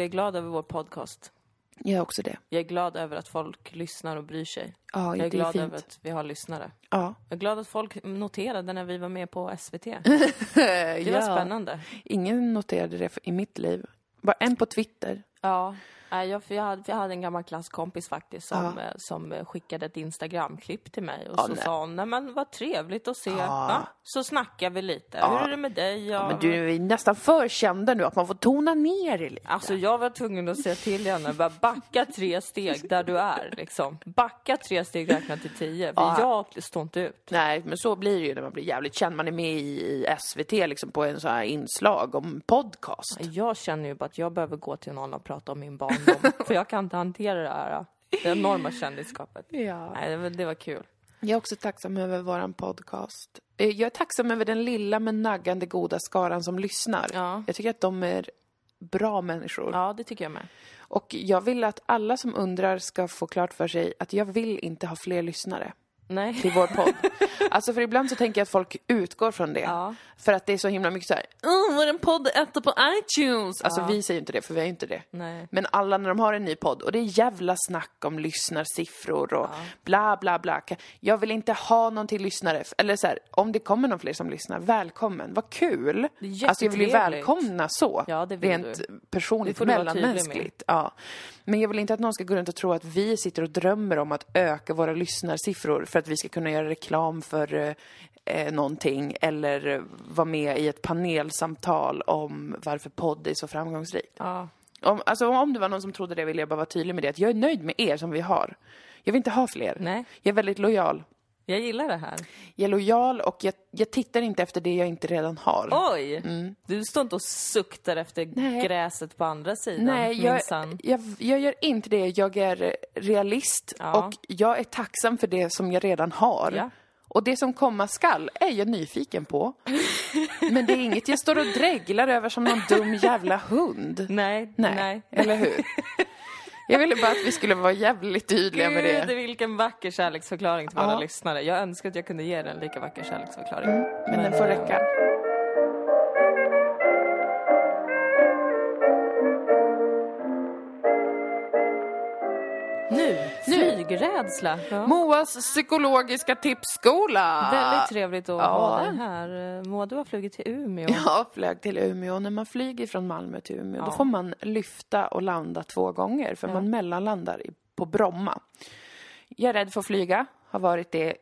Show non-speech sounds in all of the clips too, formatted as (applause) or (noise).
Jag är glad över vår podcast. Jag är också det. Jag är glad över att folk lyssnar och bryr sig. Ja, Jag är det är glad fint. över att vi har lyssnare. Ja. Jag är glad att folk noterade när vi var med på SVT. (laughs) Det var ja. spännande. Ingen noterade det i mitt liv. Bara en på Twitter. Ja. Jag, för jag, hade, för jag hade en gammal klasskompis faktiskt som, eh, som skickade ett Instagramklipp till mig och Ja, så nej. sa hon, nej men vad trevligt att se. Ja. Ja, så snackar vi lite. Hur är det med dig? Ja, Men du är nästan för kända nu, att man får tona ner det lite. Alltså jag var tvungen att säga till henne, bara backa tre steg där du är liksom. Backa tre steg räkna till tio, för Ja. jag står inte ut. Nej, men så blir det ju när man blir jävligt känd. Man är med i, SVT liksom på en sån här inslag om podcast. Jag känner ju bara att jag behöver gå till någon och prata om min för jag kan inte hantera det här, det enorma kändisskapet. (laughs) Ja. Nej, det, var- det var kul. Jag är också tacksam över våran podcast. Eh, Jag är tacksam över den lilla men naggande goda skaran som lyssnar. Ja. Jag tycker att de är bra människor. Ja, det tycker jag med. Och jag vill att alla som undrar ska få klart för sig att jag vill inte ha fler lyssnare Nej. till vår podd. alltså för ibland så tänker jag att folk utgår från det. Ja. För att det är så himla mycket så här, Åh, vår podd etta på iTunes. Alltså vi säger ju inte det, för vi är ju inte det. Nej. Men alla när de har en ny podd och det är jävla snack om lyssnarsiffror och bla bla bla. Jag vill inte ha någon till lyssnare. Eller så här, om det kommer någon fler som lyssnar, välkommen. Vad kul! Alltså jag vill ju välkomna så. Ja, det vill Rent du. personligt, Det mellanmänskligt. Ja. Men jag vill inte att någon ska gå runt och tro att vi sitter och drömmer om att öka våra lyssnarsiffror för att vi ska kunna göra reklam för eh, eh, någonting eller eh, vara med i ett panelsamtal om varför podd är så framgångsrikt. Ja. Om, alltså, om det var någon som trodde det vill jag bara vara tydlig med det. Att jag är nöjd med er som vi har. Jag vill inte ha fler. Nej. Jag är väldigt lojal. Jag gillar det här. Jag är lojal och jag, jag tittar inte efter det jag inte redan har. Oj! Du står inte och suktar efter Nej. gräset på andra sidan, Nej, jag, jag, jag gör inte det. Jag är realist Ja. och jag är tacksam för det som jag redan har. Ja. Och det som komma skall är jag nyfiken på. (laughs) Men det är inget jag står och dreglar över som någon dum jävla hund. Nej, Nej, nej. eller hur? (laughs) Jag ville bara att vi skulle vara jävligt tydliga med Gud, det. vilken vacker kärleksförklaring till våra lyssnare. Jag önskar att jag kunde ge den lika vacker kärleksförklaring. Men den får räcka. Flygrädsla. Ja. Moas psykologiska tipsskola. Väldigt trevligt att Ja. ha dig här. Eh, Moa, du har flugit till Umeå. (laughs) Jag flög till Umeå. När man flyger från Malmö till Umeå, då Ja. får man lyfta och landa två gånger, för man mellanlandar på Bromma. Jag är rädd för att flyga, har varit det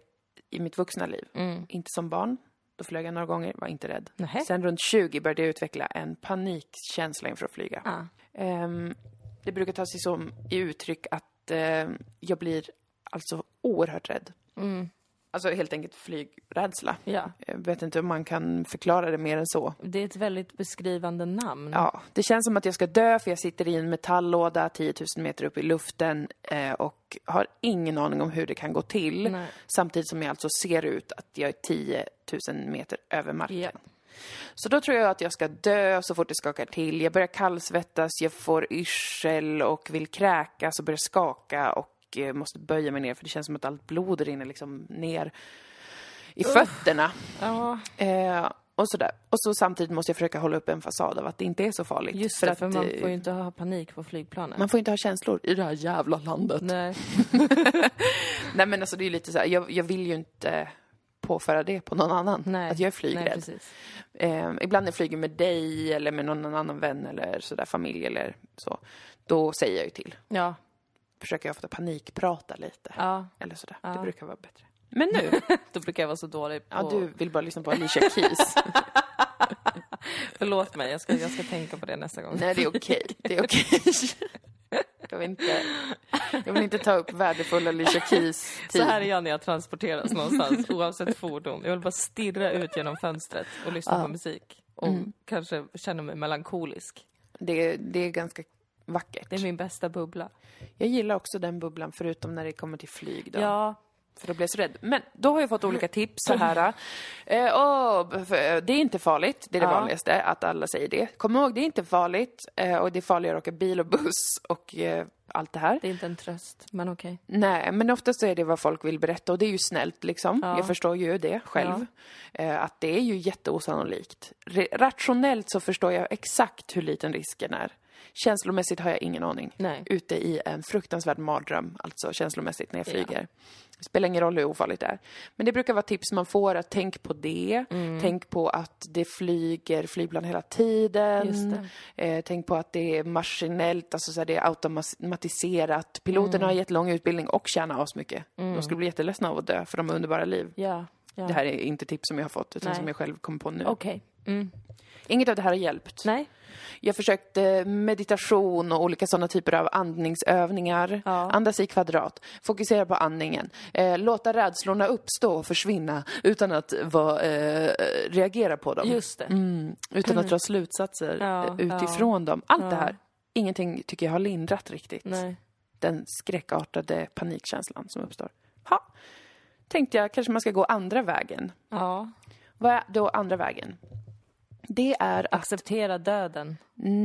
i mitt vuxna liv. Inte som barn. Då flög jag några gånger, var inte rädd. Nähä. Sen runt 20 började jag utveckla en panikkänsla inför att flyga. Ah. Ehm, det brukar ta sig som i uttryck att ehm, jag blir alltså oerhört rädd. Alltså helt enkelt flygrädsla. Ja. Jag vet inte om man kan förklara det mer än så. Det är ett väldigt beskrivande namn. Ja, det känns som att jag ska dö för jag sitter i en metalllåda 10 000 meter upp i luften eh, och har ingen aning om hur det kan gå till. Nej. Samtidigt som jag alltså ser ut att jag är 10 000 meter över marken. Ja. Så då tror jag att jag ska dö så fort det skakar till. Jag börjar kallsvettas, jag får yrsel och vill kräkas och börjar skaka och eh, måste böja mig ner för det känns som att allt blod rinner liksom ner i fötterna. Ja, Eh, och sådär. Och så samtidigt måste jag försöka hålla upp en fasad av att det inte är så farligt. just det, att, för man eh, får ju inte ha panik på flygplanet. man får inte ha känslor i det här jävla landet. Nej, (laughs) Nej, men alltså det är ju lite så här, jag, jag vill ju inte påföra det på någon annan. nej. Att jag är Nej, flygrädd. precis. eh, ibland när jag flyger med dig eller med någon annan vän eller sådär, familj eller så. Då säger jag ju till. Ja, Försöker jag ofta panikprata lite. ja. Eller sådär. Ja. Det brukar vara bättre. Men nu, (laughs) Då brukar jag vara så dålig på... ja du vill bara lyssna på Alicia Keys. (laughs) Förlåt mig, jag ska, jag ska tänka på det nästa gång. Nej, det är okej. Det är okej. (laughs) Jag vill inte, jag vill inte ta upp värdefulla Alicia Keys tid. (laughs) Så här är jag när jag transporteras någonstans, oavsett fordon. Jag vill bara stirra ut genom fönstret och lyssna på musik. Och kanske känna mig melankolisk. Det, det är ganska vackert. Det är min bästa bubbla. Jag gillar också den bubblan, förutom när det kommer till flyg. Då. Ja, För då blir jag så rädd. Men då har jag fått olika tips så här. Eh, för- det är inte farligt, det är det Ja. vanligaste, att alla säger det. Kom ihåg, det är inte farligt. Eh, och det är farligare att åka bil och buss och eh, allt det här. det är inte en tröst, men okej. Nej, men oftast så är det vad folk vill berätta och det är ju snällt liksom. Ja. Jag förstår ju det själv. Eh, att det är ju jätteosannolikt. Rationellt så förstår jag exakt hur liten risken är. Känslomässigt har jag ingen aning. Nej. Ute i en fruktansvärd mardröm, alltså känslomässigt, när jag flyger. Det spelar ingen roll hur ofarligt det är. Men det brukar vara tips man får, att tänk på det. Mm. Tänk på att det flyger flygplan hela tiden. Eh, tänk på att det är maskinellt, alltså så här, det är automatiserat. Piloterna Mm. har jättelång utbildning och tjänar asmycket. De skulle bli jätteledsna av att dö, för de har underbara liv. Ja. ja. Det här är inte tips som jag har fått, utan Nej. som jag själv kom på nu. Okej. Mm. Inget av det här har hjälpt. Nej. Jag försökte meditation och olika sådana typer av andningsövningar. Ja. Andas i kvadrat. Fokusera på andningen. Eh, låta rädslorna uppstå och försvinna utan att va, eh, reagera på dem. Just det. Mm, utan att dra slutsatser Ja, eh, utifrån dem. Allt det Ja. här, ingenting tycker jag har lindrat riktigt. Nej. Den skräckartade panikkänslan som uppstår. Ha. Tänkte jag, kanske man ska gå andra vägen. Ja. Vad är då andra vägen? Det är att Acceptera döden.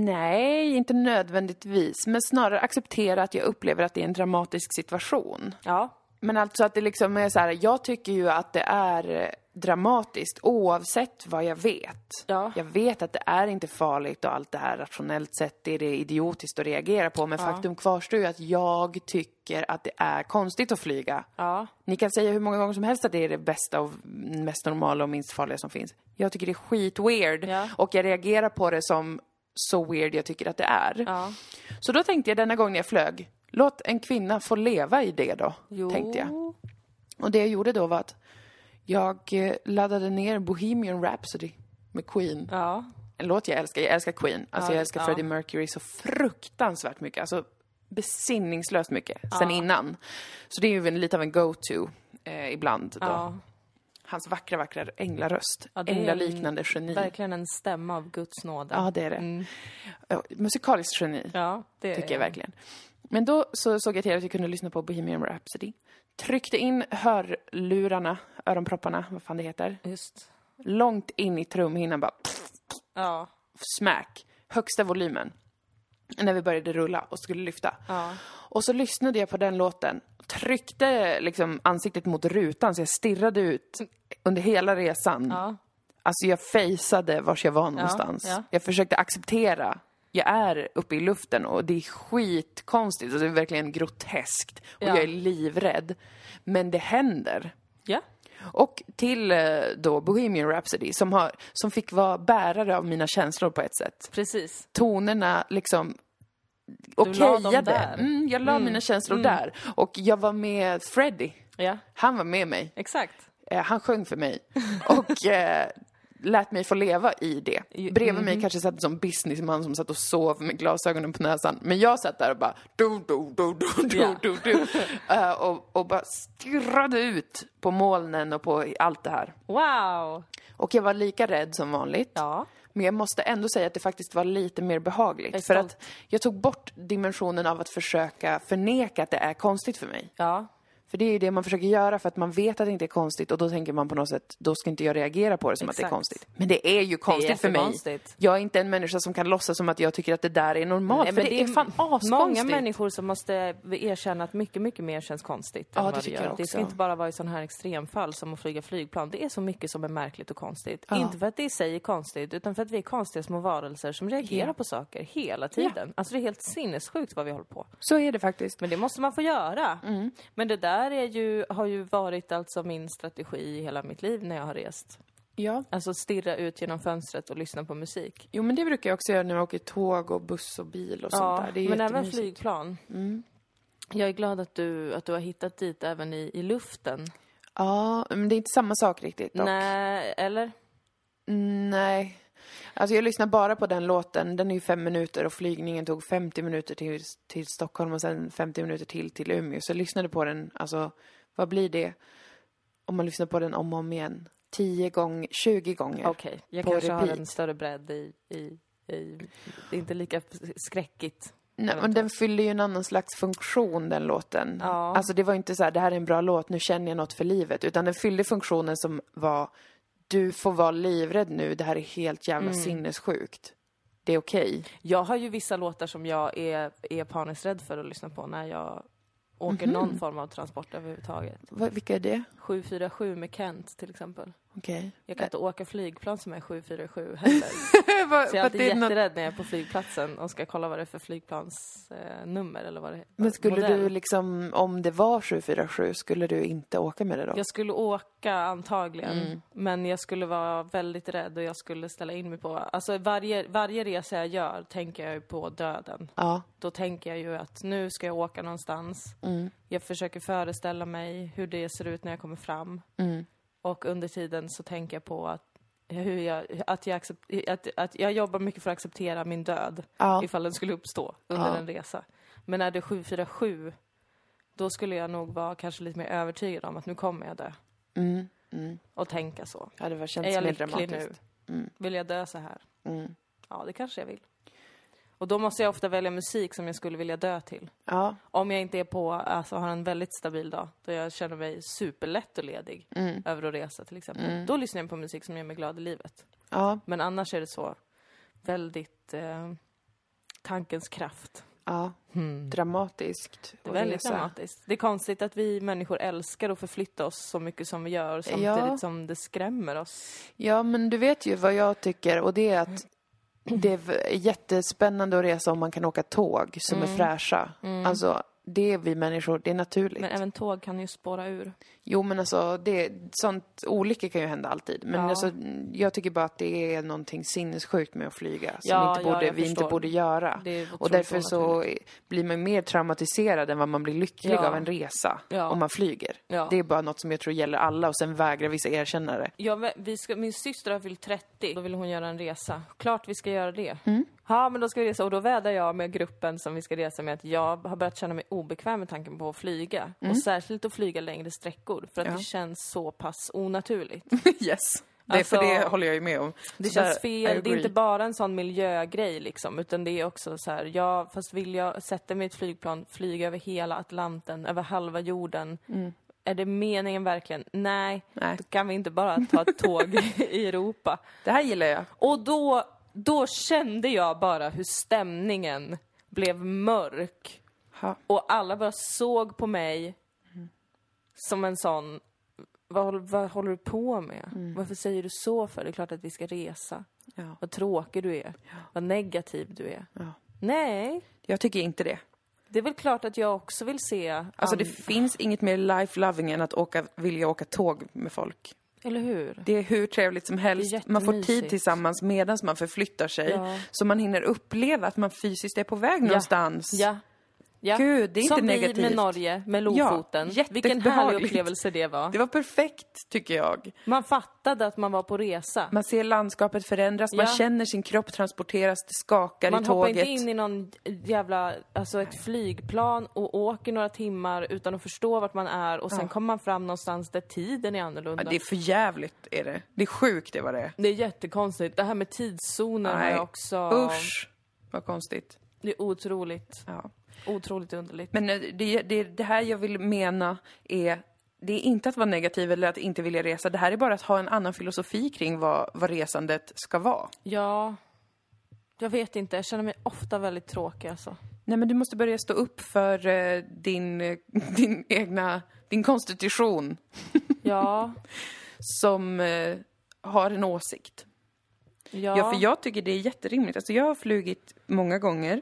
Nej, inte nödvändigtvis. Men snarare acceptera att jag upplever att det är en dramatisk situation. Ja. Men alltså att det liksom är så här, jag tycker ju att det är dramatiskt oavsett vad jag vet. Ja. Jag vet att det är inte farligt och allt det här rationellt sett är det idiotiskt att reagera på. Men faktum kvarstår ju att jag tycker att det är konstigt att flyga. Ja. Ni kan säga hur många gånger som helst att det är det bästa och mest normala och minst farliga som finns. Jag tycker det är skit-weird. Ja. Och jag reagerar på det som så weird jag tycker att det är. Ja. Så då tänkte jag denna gång när jag flög, låt en kvinna få leva i det då, Jo. tänkte jag. Och det jag gjorde då var att jag eh, laddade ner Bohemian Rhapsody med Queen. Ja. En låt jag älskar. Jag älskar Queen. Alltså Ja, jag älskar ja. Freddie Mercury så fruktansvärt mycket. Alltså besinningslöst mycket sen innan. Så det är ju en, lite av en go-to eh, ibland då. Ja. Hans vackra, vackra änglaröst. Ja, är Änglaliknande geni. Verkligen en stämma av Guds nåde. Ja, det är det. Ja, musikaliskt geni. Ja, det tycker jag verkligen. Men då så såg jag till att jag kunde lyssna på Bohemian Rhapsody. Tryckte in hörlurarna, öronpropparna, vad fan det heter. Just. Långt in i trumhinnan bara pff, Ja. smack. Högsta volymen. När vi började rulla och skulle lyfta. Ja. Och så lyssnade jag på den låten. Tryckte liksom ansiktet mot rutan så jag stirrade ut under hela resan. Ja. Alltså jag fejsade vars jag var någonstans. ja. Jag försökte acceptera. Jag är uppe i luften och det är skitkonstigt. Alltså det är verkligen groteskt. Och Ja. jag är livrädd. Men det händer. Ja. Och till eh, då Bohemian Rhapsody som, har, som fick vara bärare av mina känslor på ett sätt. Precis. Tonerna liksom okejade. Mm, jag la mina känslor där. Och jag var med Freddie. Ja. Han var med mig. Exakt. Eh, han sjöng för mig (laughs) och eh, lät mig få leva i det. Bredvid Mhm. mig kanske satt en sån businessman som satt och sov med glasögonen på näsan. Men jag satt där och bara du, du, du, du, du, Ja. du, du. (laughs) Eh, och, och bara stirrade ut på molnen och på allt det här. Wow. Och jag var lika rädd som vanligt. Ja. Men jag måste ändå säga att det faktiskt var lite mer behagligt. För att jag tog bort dimensionen av att försöka förneka att det är konstigt för mig. Ja. För det är ju det man försöker göra för att man vet att det inte är konstigt och då tänker man på något sätt, då ska inte jag reagera på det som att det är Exakt. konstigt. Men det är ju konstigt för mig. jättekonstigt. Jag är inte en människa som kan låtsas som att jag tycker att det där är normalt, Nej, för men det, är fan askonstigt. Många människor som måste erkänna att mycket, mycket mer känns konstigt. Ja, än det gör. jag Det ska också. inte bara vara i sådana här extremfall som att flyga flygplan. Det är så mycket som är märkligt och konstigt. Ja. Inte för att det i sig är konstigt, utan för att vi är konstiga små varelser som reagerar Ja. på saker hela tiden. Alltså det är helt sinnessjukt vad vi håller på. Så är det faktiskt. Men det måste man få göra. Mm. Men det där är ju, har ju varit alltså min strategi i hela mitt liv när jag har rest. Ja. Alltså stirra ut genom fönstret och lyssna på musik. Jo, men det brukar jag också göra när jag åker tåg och buss och bil och sånt där. Det är men även flygplan. Jag är glad att du, att du har hittat dit även i, i luften. Ja, men det är inte samma sak riktigt dock. Nej, eller? Nej. Alltså jag lyssnar bara på den låten. Den är ju fem minuter och flygningen tog 50 minuter till, till Stockholm och sen 50 minuter till till Umeå. Så jag lyssnade på den, alltså vad blir det om man lyssnar på den om och om igen? 10 gånger, 20 gånger. Okej, jag På kanske har repeat. en större bredd i, i, i... Det är inte lika skräckigt. Nej, men den fyller ju en annan slags funktion den låten. Ja. Alltså det var inte så här, det här är en bra låt, nu känner jag något för livet. Utan den fyllde funktionen som var, du får vara livrädd nu, det här är helt jävla Mm. sinnessjukt. Det är okej. Jag har ju vissa låtar som jag är, är paniskt rädd för att lyssna på när jag åker Mhm. någon form av transport överhuvudtaget. Vad- Vilka är det? 747 med Kent till exempel. Okej. Jag kan inte åka flygplan som är 747 heller. Bara, Så jag är alltid det är något- jätterädd när jag är på flygplatsen och ska kolla vad det är för flygplansnummer eller vad det Men skulle modell. du liksom, om det var 747, skulle du inte åka med det då? Jag skulle åka antagligen, Mm. men jag skulle vara väldigt rädd och jag skulle ställa in mig på... Alltså varje, varje resa jag gör tänker jag ju på döden. Ja. Då tänker jag ju att nu ska jag åka någonstans. Mm. Jag försöker föreställa mig hur det ser ut när jag kommer fram. Mm. Och under tiden så tänker jag på att, hur jag, att, jag accep- att, att jag jobbar mycket för att acceptera min död Ja. ifall den skulle uppstå under Ja. en resa. Men är det 747, då skulle jag nog vara kanske lite mer övertygad om att nu kommer jag dö. Mm. Mm. Och tänka så. Ja, det var Är känns jag mer lycklig nu? Mm. Vill jag dö så här? Mm. Ja, det kanske jag vill. Och då måste jag ofta välja musik som jag skulle vilja dö till. Ja. Om jag inte är på, alltså har en väldigt stabil dag, då jag känner mig superlätt och ledig Mm. över att resa till exempel. Mm. Då lyssnar jag på musik som gör mig glad i livet. Ja. Men annars är det så väldigt eh, tankens kraft. Ja. Dramatiskt. Det är väldigt resa. dramatiskt. Det är konstigt att vi människor älskar att förflytta oss så mycket som vi gör samtidigt Ja. som det skrämmer oss. Ja, men du vet ju vad jag tycker och det är att det är jättespännande att resa om man kan åka tåg som är fräscha. Alltså, det är vi människor, det är naturligt. Men även tåg kan ju spåra ur. Jo, men alltså, det, sånt, olyckor kan ju hända alltid. Men Ja. alltså, jag tycker bara att det är någonting sinnessjukt med att flyga som Ja, inte ja, borde, jag vi inte förstår. borde göra. Och därför så blir man mer traumatiserad än vad man blir lycklig Ja. av en resa Ja. om man flyger. Ja. Det är bara något som jag tror gäller alla och sen vägrar vissa erkänna det. Ja, vi ska, min syster har fyllt 30, då vill hon göra en resa. Klart vi ska göra det. Mm. Ja, men då ska vi resa. Och då vädrar jag med gruppen som vi ska resa med att jag har börjat känna mig obekväm med tanken på att flyga. Och särskilt att flyga längre sträckor, för att Mm. Ja. det känns så pass onaturligt. (laughs) yes. Det, Alltså, för det håller jag ju med om. Det Så där, känns I fel. Det är inte bara en sån miljögrej liksom, utan det är också så här, ja, fast vill jag sätta mig i ett flygplan, flyga över hela Atlanten, över halva jorden. Är det meningen verkligen? Nej, Nej. då kan vi inte bara ta ett tåg (laughs) i Europa. Det här gillar jag. Och då, då kände jag bara hur stämningen blev mörk. Ha. Och alla bara såg på mig som en sån, vad, håller- vad håller du på med? Varför säger du så för? Det är klart att vi ska resa. Ja. Vad tråkig du är. Vad negativ du är. Ja. Nej, Jag tycker inte det. det är väl klart att jag också vill se... Alltså det finns inget mer life-loving än att åka, vilja åka tåg med folk. Eller hur? Det är hur trevligt som helst. Man får tid tillsammans medan man förflyttar sig. Ja. Så man hinner uppleva att man fysiskt är på väg någonstans. Ja. Ja. Gud, det är inte Som negativt. vi med Norge, med Lofoten. Ja, Vilken härlig upplevelse det var. Det var perfekt, tycker jag. Man fattade att man var på resa. Man ser landskapet förändras, man Ja. känner sin kropp transporteras, det skakar Man i hoppar tåget. inte in i någon jävla, alltså ett flygplan och åker några timmar utan att förstå vart man är och sen Ja. kommer man fram någonstans där tiden är annorlunda. Ja, det är för jävligt är det. Det är sjukt det var det. Det är jättekonstigt. Det här med tidszoner jag också... Usch, vad konstigt. Det är otroligt, Ja. Otroligt underligt. Men eh, det, det, det här jag vill mena är det är inte att vara negativ eller att inte vilja resa. Det här är bara att ha en annan filosofi kring vad, vad resandet ska vara. Ja, jag vet inte. Jag känner mig ofta väldigt tråkig alltså. Nej, men du måste börja stå upp för eh, din, (laughs) din egna, din konstitution (laughs) Ja, som eh, har en åsikt. ja. Ja, för jag tycker det är jätterimligt. Alltså jag har flugit många gånger.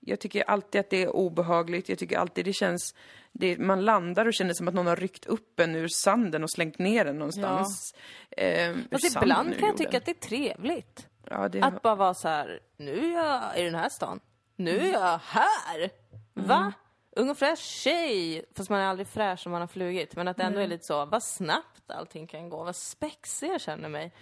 Jag tycker alltid att det är obehagligt. Jag tycker alltid det känns... Det, man landar och känner som att någon har ryckt upp en ur sanden och slängt ner den någonstans. Ja. Eh, Fast ibland kan jag tycka att det är trevligt. Ja, det, Att bara vara så här, nu är jag i den här stan. Nu är jag här! Va? Ung och fräsch tjej! Fast man är aldrig fräsch om man har flugit. Men att det ändå är lite så, vad snabbt allting kan gå. Vad spexig jag känner mig.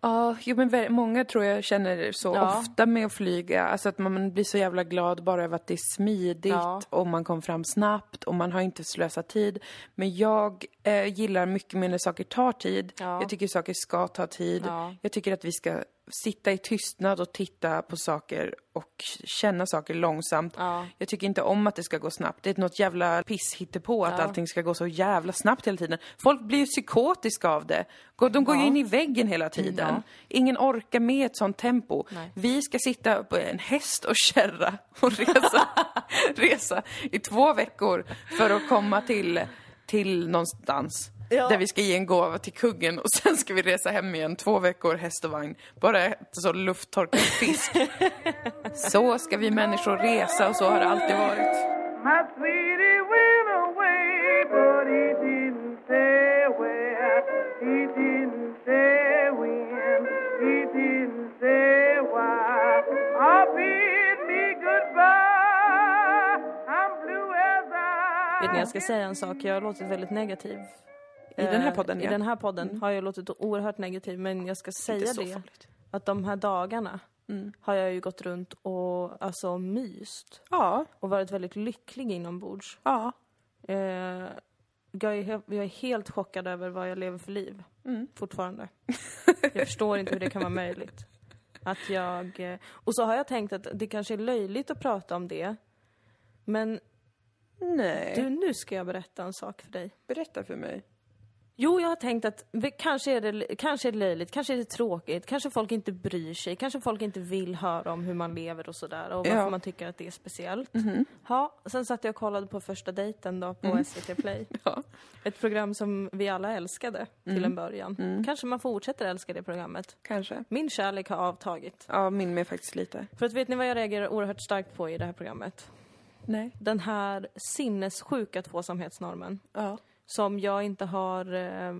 Ja, jo, men många tror jag känner så Ja. ofta med att flyga. Alltså att man blir så jävla glad bara över att det är smidigt Ja. och man kom fram snabbt och man har inte slösat tid. Men jag eh, gillar mycket mer när saker tar tid. Ja. Jag tycker saker ska ta tid. Ja. Jag tycker att vi ska sitta i tystnad och titta på saker och känna saker långsamt. Ja. Jag tycker inte om att det ska gå snabbt. Det är något jävla piss på att Ja. allting ska gå så jävla snabbt hela tiden. Folk blir ju psykotiska av det. De går ju Ja. in i väggen hela tiden. Ja. Ingen orkar med ett sånt tempo. Nej. Vi ska sitta på en häst och kärra och resa, (laughs) resa i två veckor för att komma till, till någonstans. Ja. Där vi ska ge en gåva till kuggen och sen ska vi resa hem igen två veckor häst och vagn. Bara äta så lufttorkad fisk. (laughs) så ska vi människor resa och så har det alltid varit. My sweetie went away, but he didn't say where. He didn't say when. He didn't say why. Oh, bid me goodbye. I'm blue as I. Vet ni, jag ska säga en sak. Jag har låtit väldigt negativ. I den här Eh, podden, I ja. den här podden har jag låtit oerhört negativ, men jag ska säga det. farligt. Att de här dagarna har jag ju gått runt och alltså myst. Ja, Och varit väldigt lycklig inombords. ja. Eh, jag, är helt, jag är helt chockad över vad jag lever för liv. Fortfarande. (laughs) jag förstår inte hur det kan vara möjligt. Att jag... eh, Och så har jag tänkt att det kanske är löjligt att prata om det. Men Nej. du, nu ska jag berätta en sak för dig. Berätta för mig. Jo, jag har tänkt att kanske är, det, kanske är det löjligt, kanske är det tråkigt, kanske folk inte bryr sig, kanske folk inte vill höra om hur man lever och sådär och varför Ja. man tycker att det är speciellt. Ja, sen satt jag och kollade på första dejten då på SVT Play. (laughs) Ja. Ett program som vi alla älskade till en början. Kanske man fortsätter älska det programmet. Kanske. Min kärlek har avtagit. Ja, min med faktiskt lite. För att vet ni vad jag reagerar oerhört starkt på i det här programmet? Nej. Den här sinnessjuka tvåsamhetsnormen. Ja. Som jag inte har eh,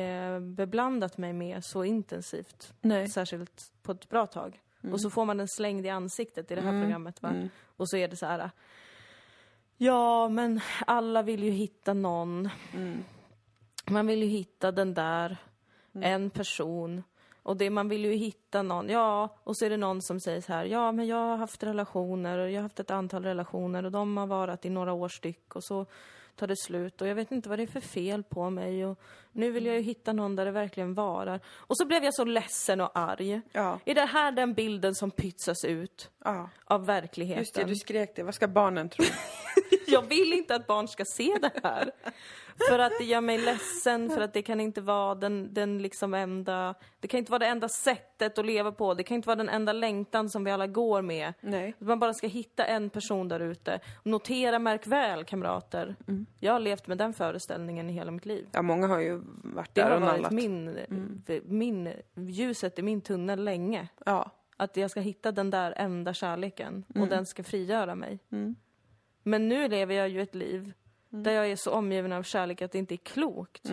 eh, beblandat mig med så intensivt. Nej. Särskilt på ett bra tag. Och så får man den slängd i ansiktet i det här programmet. Va? Och så är det så här. Ja, men alla vill ju hitta någon. Man vill ju hitta den där, en person. Och det, man vill ju hitta någon, ja, och så är det någon som säger så här, ja men jag har haft relationer och jag har haft ett antal relationer och de har varit i några år styck och så tar det slut och jag vet inte vad det är för fel på mig och nu vill jag ju hitta någon där det verkligen varar. Och så blev jag så ledsen och arg. Ja. Är det här den bilden som pytsas ut Ja. av verkligheten? Just det, du skrek det. Vad ska barnen tro? (laughs) Jag vill inte att barn ska se det här. För att det gör mig ledsen, för att det kan inte vara den, den liksom enda... Det kan inte vara det enda sättet att leva på. Det kan inte vara den enda längtan som vi alla går med. Nej. Man bara ska hitta en person där ute. Notera, märk väl, kamrater. Jag har levt med den föreställningen i hela mitt liv. Ja, många har ju varit Det där har och varit nallat. min, min, ljuset i min tunnel länge. Ja. Att jag ska hitta den där enda kärleken och den ska frigöra mig. Men nu lever jag ju ett liv där jag är så omgiven av kärlek att det inte är klokt.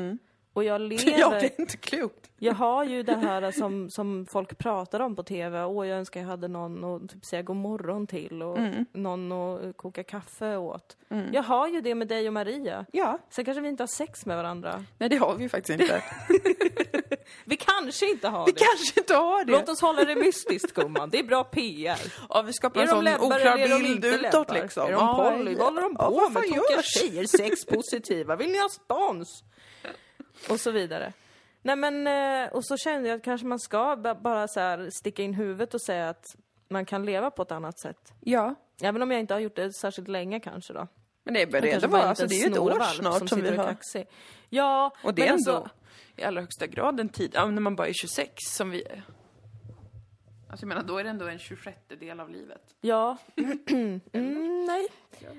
Och jag (laughs) lever... ja, det är inte klokt. Jag har ju det (laughs) här som, som folk pratar om på TV. Åh, jag önskar jag hade någon att typ säga god morgon till och någon att koka kaffe åt. Jag har ju det med dig och Maria. Ja. Sen kanske vi inte har sex med varandra. Nej, det har vi ju faktiskt inte. (laughs) Vi kanske inte har vi det. kanske inte har det. Låt oss hålla det mystiskt gumman. Det är bra PR. Ja, vi skapar en sån läbbar oklar bild utåt liksom. Är de Ja, poly? ja. Vad håller de Ja, på vad med? Tokiga tjejer, sexpositiva. Vill ni ha spons? Och så vidare. Nej men, eh, och så kände jag att kanske man ska ba- bara så här sticka in huvudet och säga att man kan leva på ett annat sätt. Ja. Även om jag inte har gjort det särskilt länge kanske då. Men det är Jag redan kanske var, bara en alltså det är ju ett år snart som, vi och är har. kaxig. Ja, Och det är ändå alltså, i allra högsta grad en tid, ja, när man bara är 26 som vi är. Alltså jag menar, då är det ändå en 26 del av livet. Ja. (clears throat) mm, nej.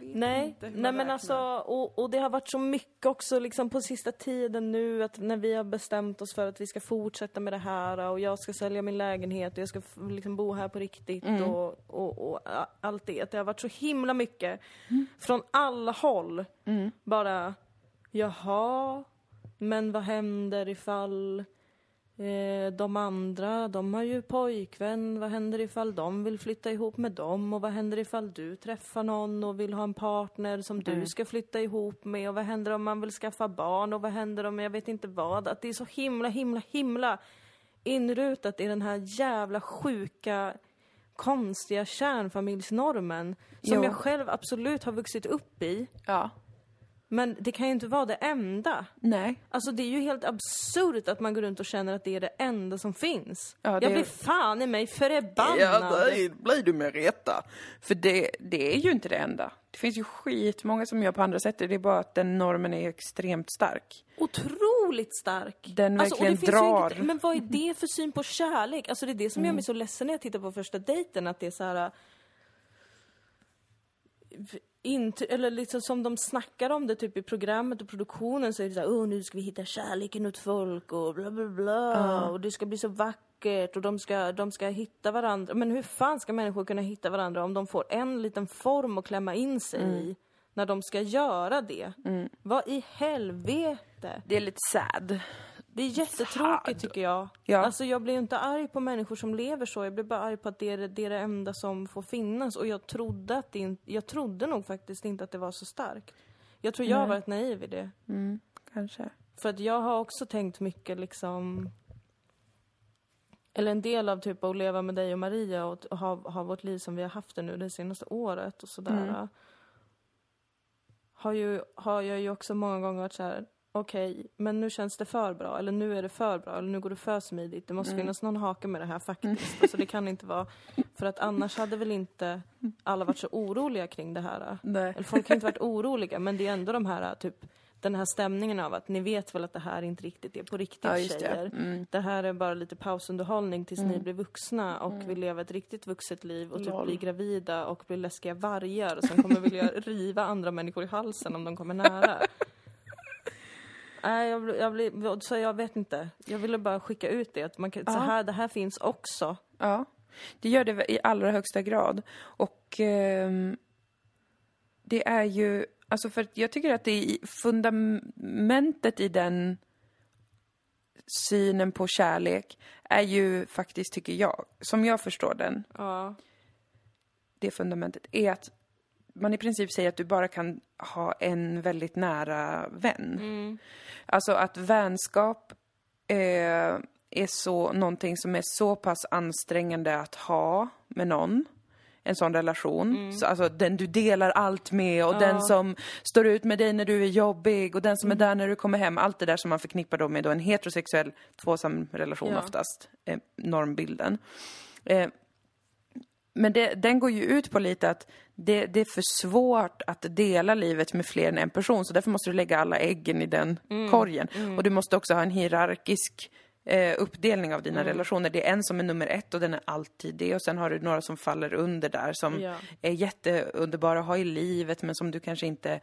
Nej, nej men alltså, och, och det har varit så mycket också liksom på sista tiden nu att när vi har bestämt oss för att vi ska fortsätta med det här och jag ska sälja min lägenhet och jag ska liksom bo här på riktigt Mm. och, och, och allt det. Det har varit så himla mycket Mm. från alla håll. Bara, jaha, men vad händer ifall Eh, de andra, de har ju pojkvän. Vad händer ifall de vill flytta ihop med dem? Och vad händer ifall du träffar någon och vill ha en partner som du ska flytta ihop med? Och vad händer om man vill skaffa barn? Och vad händer om jag vet inte vad? Att det är så himla, himla, himla inrutat i den här jävla sjuka konstiga kärnfamiljsnormen som Jo. jag själv absolut har vuxit upp i. Ja. Men det kan ju inte vara det enda. Nej. Alltså det är ju helt absurt att man går runt och känner att det är det enda som finns. Ja, det Jag blir fan i mig förbannad. Ja, det blir du med rätta. För det, det är ju inte det enda. Det finns ju skitmånga som gör på andra sätt. Det är bara att den normen är extremt stark. Otroligt stark. Den Alltså, verkligen ju drar. Inte, men vad är det för syn på kärlek? Alltså det är det som Mm. gör mig så ledsen när jag tittar på första dejten, att det är så här. Eller liksom som de snackar om det typ i programmet och produktionen så är det såhär, oh nu ska vi hitta kärleken åt folk och bla bla bla och det ska bli så vackert och de ska, de ska hitta varandra. Men hur fan ska människor kunna hitta varandra om de får en liten form att klämma in sig i när de ska göra det? Vad i helvete? Det är lite sad. Det är jättetråkigt tycker jag. Ja. Alltså jag blir inte arg på människor som lever så, jag blir bara arg på att det är det, är det enda som får finnas. Och jag trodde att det jag trodde nog faktiskt inte att det var så starkt. Jag tror jag har varit naiv i det. Kanske. För att jag har också tänkt mycket liksom eller en del av typ att leva med dig och Maria och ha, ha vårt liv som vi har haft det nu det senaste året och sådär. Har, ju, har jag ju också många gånger varit så här. Okej, men nu känns det för bra, eller nu är det för bra, eller nu går det för smidigt. Det måste finnas någon hake med det här faktiskt. (laughs) Alltså det kan inte vara, för att annars hade väl inte alla varit så oroliga kring det här. Nej. Eller folk har inte varit oroliga, men det är ändå de här typ den här stämningen av att ni vet väl att det här inte riktigt är på riktigt Ja, just det. tjejer. Mm. Det här är bara lite pausunderhållning tills ni blir vuxna och vill leva ett riktigt vuxet liv och typ Lol. bli gravida och bli läskiga vargar och sen kommer vilja (laughs) riva andra människor i halsen om de kommer nära. Nej, jag, blir- jag blir, så jag vet inte. Jag ville bara skicka ut det, att man kan, så Ja. här, det här finns också. Ja, det gör det i allra högsta grad. Och ehm, det är ju, alltså för jag tycker att det är fundamentet i den synen på kärlek är ju faktiskt, tycker jag, som jag förstår den, Ja. det fundamentet, är att man i princip säger att du bara kan ha en väldigt nära vän. Alltså att vänskap eh, är så, någonting som är så pass ansträngande att ha med någon. En sån relation. Så, alltså den du delar allt med och den som står ut med dig när du är jobbig och den som är där när du kommer hem. Allt det där som man förknippar då med då en heterosexuell tvåsam relation Ja. oftast. Eh, normbilden. Eh, men det, den går ju ut på lite att det, det är för svårt att dela livet med fler än en person så därför måste du lägga alla äggen i den korgen. Och du måste också ha en hierarkisk eh, uppdelning av dina relationer. Det är en som är nummer ett och den är alltid det och sen har du några som faller under där som Ja. är jätteunderbara att ha i livet men som du kanske inte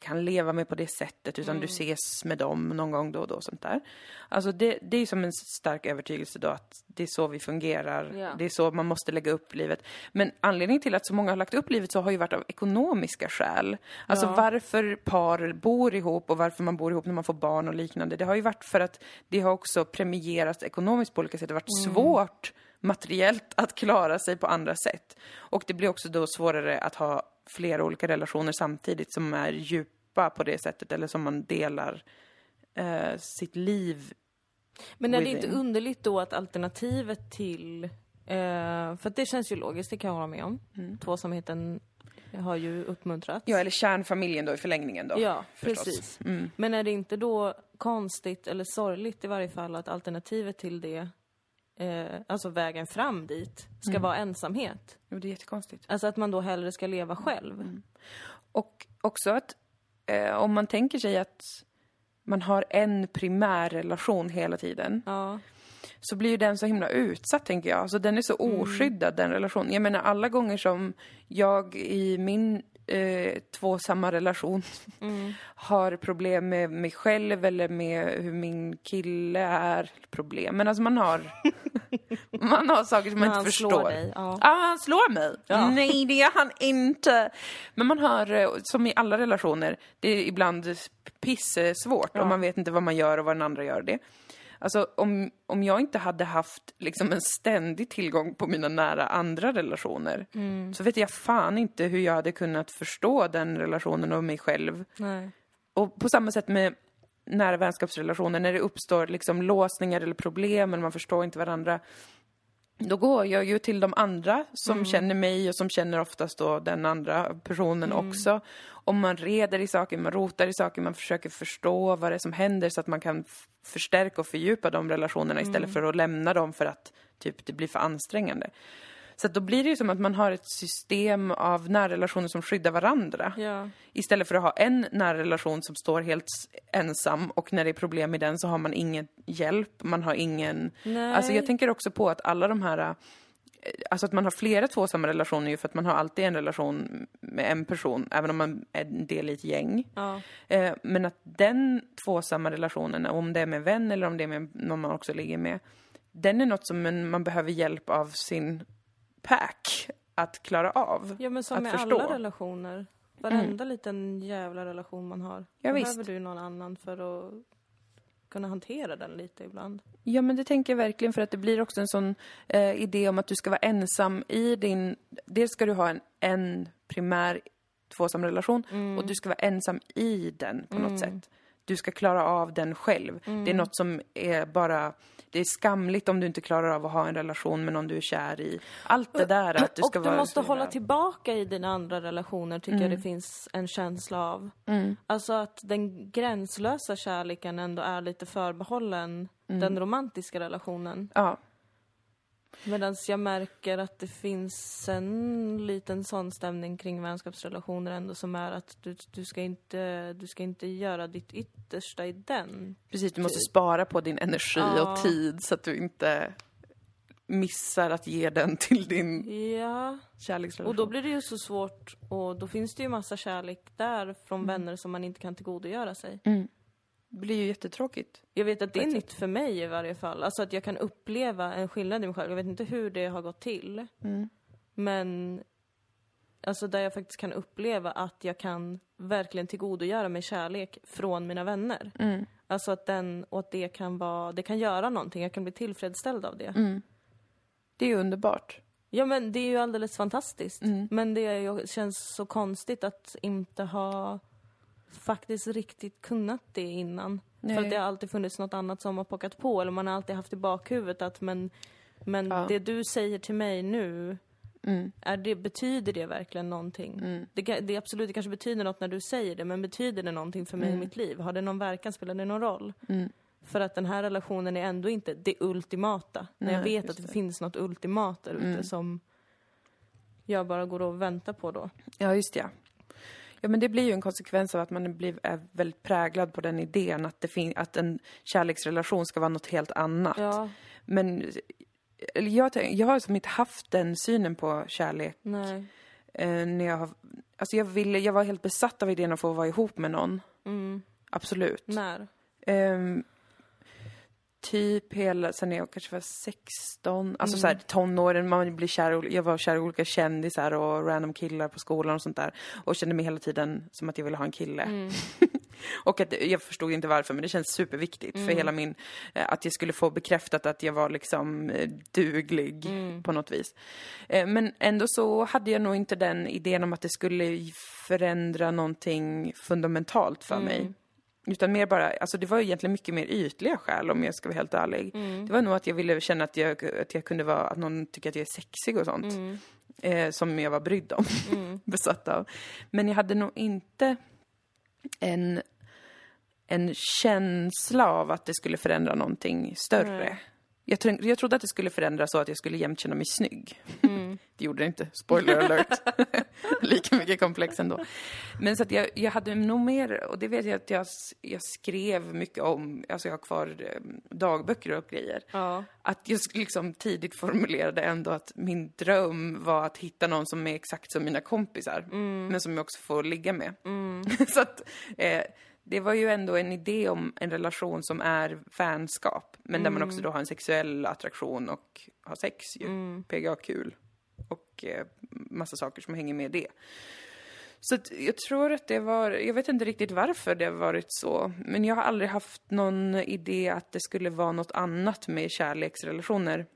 kan leva med på det sättet utan Mm. du ses med dem någon gång då och då och sånt där. Alltså det, det är som en stark övertygelse då att det är så vi fungerar. Ja. Det är så man måste lägga upp livet. Men anledningen till att så många har lagt upp livet så har ju varit av ekonomiska skäl. Alltså Ja. varför par bor ihop och varför man bor ihop när man får barn och liknande. Det har ju varit för att det har också premierats ekonomiskt på olika sätt. Det har varit svårt materiellt att klara sig på andra sätt. Och det blir också då svårare att ha flera olika relationer samtidigt som är djupa på det sättet eller som man delar eh, sitt liv Men är det inte within. underligt då att alternativet till, eh, för det känns ju logiskt, det kan jag hålla med om. Tvåsamheten har ju uppmuntrats. Ja, eller kärnfamiljen då i förlängningen då. Ja, förstås. precis. Mm. Men är det inte då konstigt, eller sorgligt i varje fall, att alternativet till det, eh, alltså vägen fram dit, ska Mm. vara ensamhet? Jo, det är jättekonstigt. Alltså att man då hellre ska leva själv. Mm. Och också att eh, om man tänker sig att man har en primär relation hela tiden Ja. så blir ju den så himla utsatt tänker jag. Alltså den är så oskyddad den relationen. Jag menar alla gånger som jag i min eh, tvåsamma relation (laughs) har problem med mig själv eller med hur min kille är. Problem, men alltså man har (laughs) man har saker som man inte han förstår. slår dig, ja. Ja, han slår mig. Ja. Nej, det gör han inte. Men man har, eh, som i alla relationer, det är ibland pissvårt och man vet inte vad man gör och vad den andra gör det. Alltså om, om jag inte hade haft liksom en ständig tillgång på mina nära andra relationer så vet jag fan inte hur jag hade kunnat förstå den relationen och mig själv. Nej. Och på samma sätt med nära vänskapsrelationer, när det uppstår liksom låsningar eller problem eller man förstår inte varandra. Då går jag ju till de andra som känner mig och som känner oftast då den andra personen också. Och man reder i saker, man rotar i saker, man försöker förstå vad det är som händer så att man kan förstärka och fördjupa de relationerna istället för att lämna dem för att typ det blir för ansträngande. Så då blir det ju som att man har ett system av närrelationer som skyddar varandra. Ja. Istället för att ha en nära relation som står helt ensam och när det är problem i den så har man ingen hjälp, man har ingen... Nej. Alltså jag tänker också på att alla de här alltså att man har flera tvåsamma relationer ju för att man har alltid en relation med en person, även om man är en del i ett gäng. Ja. Eh, men att den tvåsamma relationen, om det är med en vän eller om det är med någon man också ligger med, den är något som man behöver hjälp av sin pack att klara av. Ja men som att med förstå. alla relationer. Varenda liten jävla relation man har. Ja, behöver visst. du någon annan för att kunna hantera den lite ibland. Ja, men det tänker jag verkligen för att det blir också en sån eh, idé om att du ska vara ensam i din... Dels ska du ha en, en primär tvåsam relation och du ska vara ensam i den på något sätt. Du ska klara av den själv. Det är något som är bara... Det är skamligt om du inte klarar av att ha en relation med någon du är kär i. Allt det där att du ska och du vara... måste hålla tillbaka i dina andra relationer tycker jag det finns en känsla av. Alltså att den gränslösa kärleken ändå är lite förbehållen den romantiska relationen. Ja, Medan jag märker att det finns en liten sån stämning kring vänskapsrelationer ändå som är att du, du, ska, inte, du ska inte göra ditt yttersta i den. precis. Du måste spara på din energi Ja. och tid så att du inte missar att ge den till din Ja, kärleksrelation. och då blir det ju så svårt och då finns det ju massa kärlek där från vänner som man inte kan tillgodogöra sig. Det blir ju jättetråkigt. Jag vet att det är nytt för mig i varje fall. Alltså att jag kan uppleva en skillnad i mig själv. Jag vet inte hur det har gått till. Men alltså där jag faktiskt kan uppleva att jag kan verkligen tillgodogöra mig kärlek från mina vänner. Alltså att den, och att det kan vara, det kan göra någonting. Jag kan bli tillfredsställd av det. Det är ju underbart. Ja men det är ju alldeles fantastiskt. Men det är känns så konstigt att inte ha faktiskt riktigt kunnat det innan. För Nej. att det har alltid funnits något annat som har pockat på eller man har alltid haft i bakhuvudet att men, men Ja. det du säger till mig nu, är det, betyder det verkligen någonting? Det, ka- det absolut, det kanske betyder något när du säger det, men betyder det någonting för mig i mitt liv? Har det någon verkan? Spelar det någon roll? För att den här relationen är ändå inte det ultimata. när jag vet att det, det. finns något ultimat där ute som jag bara går och väntar på då. Ja, just det. Ja. men det blir ju en konsekvens av att man blir, är väldigt präglad på den idén att, det fin- att en kärleksrelation ska vara något helt annat. Ja, Men jag, tänk- jag har som inte haft den synen på kärlek. nej. Eh, när jag, har, alltså jag, ville, jag var helt besatt av idén att få vara ihop med någon. Mm. Absolut. När? Ehm, typ hela, sen jag kanske var 16, alltså så här, tonåren, man blir kär, jag var kär i olika kändisar och random killar på skolan och sånt där. Och kände mig hela tiden som att jag ville ha en kille. (laughs) och att, jag förstod inte varför, men det känns superviktigt för hela min, eh, att jag skulle få bekräftat att jag var liksom eh, duglig på något vis. Eh, men ändå så hade jag nog inte den idén om att det skulle förändra någonting fundamentalt för mig. Utan mer bara, alltså det var egentligen mycket mer ytliga skäl om jag ska vara helt ärlig. Det var nog att jag ville känna att jag, att jag kunde vara, att någon tycker att jag är sexig och sånt. Eh, som jag var brydd om, (laughs) besatt av. Men jag hade nog inte en, en känsla av att det skulle förändra någonting större. Jag, tro, jag trodde att det skulle förändra så att jag skulle jämt känna mig snygg. (laughs) det gjorde det inte. Spoiler alert. (laughs) Lika mycket komplex ändå. Men så att jag, jag hade nog mer, och det vet jag att jag, jag skrev mycket om, alltså jag har kvar eh, dagböcker och grejer. Ja. Att jag liksom tidigt formulerade ändå att min dröm var att hitta någon som är exakt som mina kompisar. Men som jag också får ligga med. (laughs) så att eh, det var ju ändå en idé om en relation som är vänskap. Men där man också då har en sexuell attraktion och har sex ju. PGA kul. Och eh, massa saker som hänger med det. Så att jag tror att det var, jag vet inte riktigt varför det har varit så, men jag har aldrig haft någon idé att det skulle vara något annat med kärleksrelationer.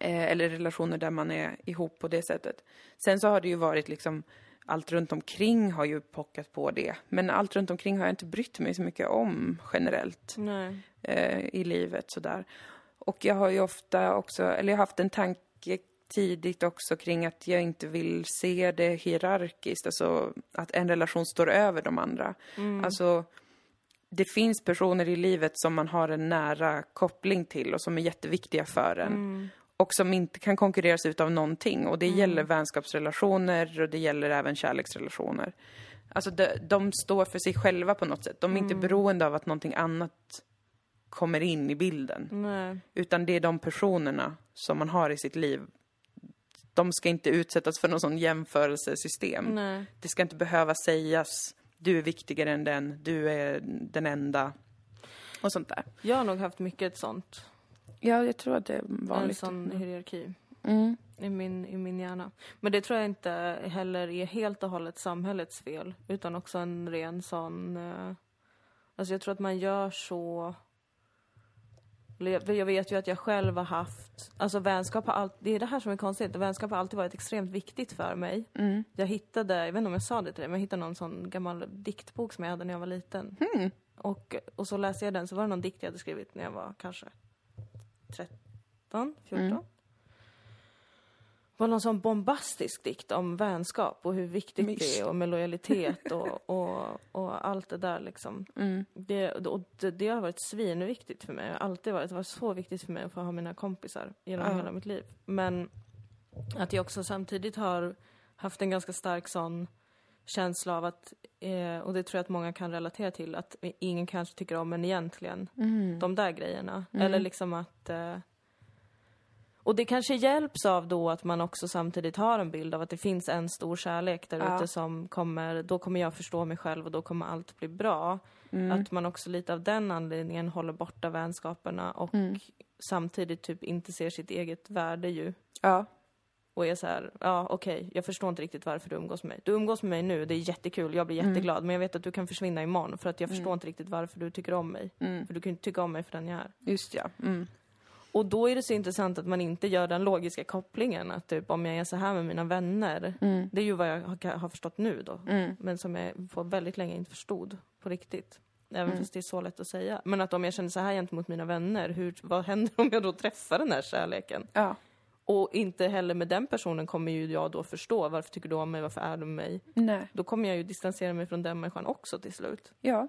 Eh, eller relationer där man är ihop på det sättet. Sen så har det ju varit liksom, allt runt omkring har ju pockat på det. Men allt runt omkring har jag inte brytt mig så mycket om generellt eh, i livet sådär. Och jag har ju ofta också, eller jag har haft en tanke tidigt också kring att jag inte vill se det hierarkiskt, alltså att en relation står över de andra. Alltså, det finns personer i livet som man har en nära koppling till och som är jätteviktiga för en. Och som inte kan konkurreras ut av någonting. Och det gäller vänskapsrelationer och det gäller även kärleksrelationer. Alltså de, de står för sig själva på något sätt. De är inte beroende av att någonting annat kommer in i bilden. Nej. Utan det är de personerna som man har i sitt liv de ska inte utsättas för någon sån jämförelsesystem. Nej. Det ska inte behöva sägas, du är viktigare än den, du är den enda. Och sånt där. Jag har nog haft mycket sånt. Ja, jag tror att det är En vanligt. sån hierarki. Mm. i min, i min hjärna. Men det tror jag inte heller är helt och hållet samhällets fel, utan också en ren sån... Eh, alltså jag tror att man gör så... Jag vet ju att jag själv har haft, alltså vänskap har alltid, det är det här som är konstigt, vänskap har alltid varit extremt viktigt för mig. Mm. Jag hittade, jag vet inte om jag sa det till dig, men jag hittade någon sån gammal diktbok som jag hade när jag var liten. Mm. Och, och så läste jag den, så var det någon dikt jag hade skrivit när jag var kanske 13, 14. Mm. Var någon sån bombastisk dikt om vänskap och hur viktigt Mys. det är och med lojalitet och, och, och allt det där liksom. Mm. Det, och det, det har varit svinviktigt för mig. Det har alltid varit, det var så viktigt för mig att få ha mina kompisar genom Ja. hela mitt liv. Men att jag också samtidigt har haft en ganska stark sån känsla av att, eh, och det tror jag att många kan relatera till, att ingen kanske tycker om en egentligen. Mm. De där grejerna. Eller liksom att... Eh, och det kanske hjälps av då att man också samtidigt har en bild av att det finns en stor kärlek där Ja. ute som kommer, då kommer jag förstå mig själv och då kommer allt bli bra. Mm. Att man också lite av den anledningen håller borta vänskaperna och Mm. samtidigt typ inte ser sitt eget värde ju. Ja. Och är så här, ja okej, jag förstår inte riktigt varför du umgås med mig. Du umgås med mig nu, det är jättekul, jag blir Mm. jätteglad, men jag vet att du kan försvinna imorgon för att jag förstår inte riktigt varför du tycker om mig. Mm. För du kan ju inte tycka om mig för den jag är. Just ja. Mm. Och då är det så intressant att man inte gör den logiska kopplingen att typ om jag är så här med mina vänner, Mm. det är ju vad jag har, har förstått nu då, Mm. men som jag på väldigt länge inte förstod på riktigt. Även Mm. fast det är så lätt att säga. Men att om jag känner så här gentemot mina vänner, hur, vad händer om jag då träffar den här kärleken? Ja. Och inte heller med den personen kommer ju jag då förstå, varför tycker du om mig, varför är du med mig? Nej. Då kommer jag ju distansera mig från den människan också till slut. Ja.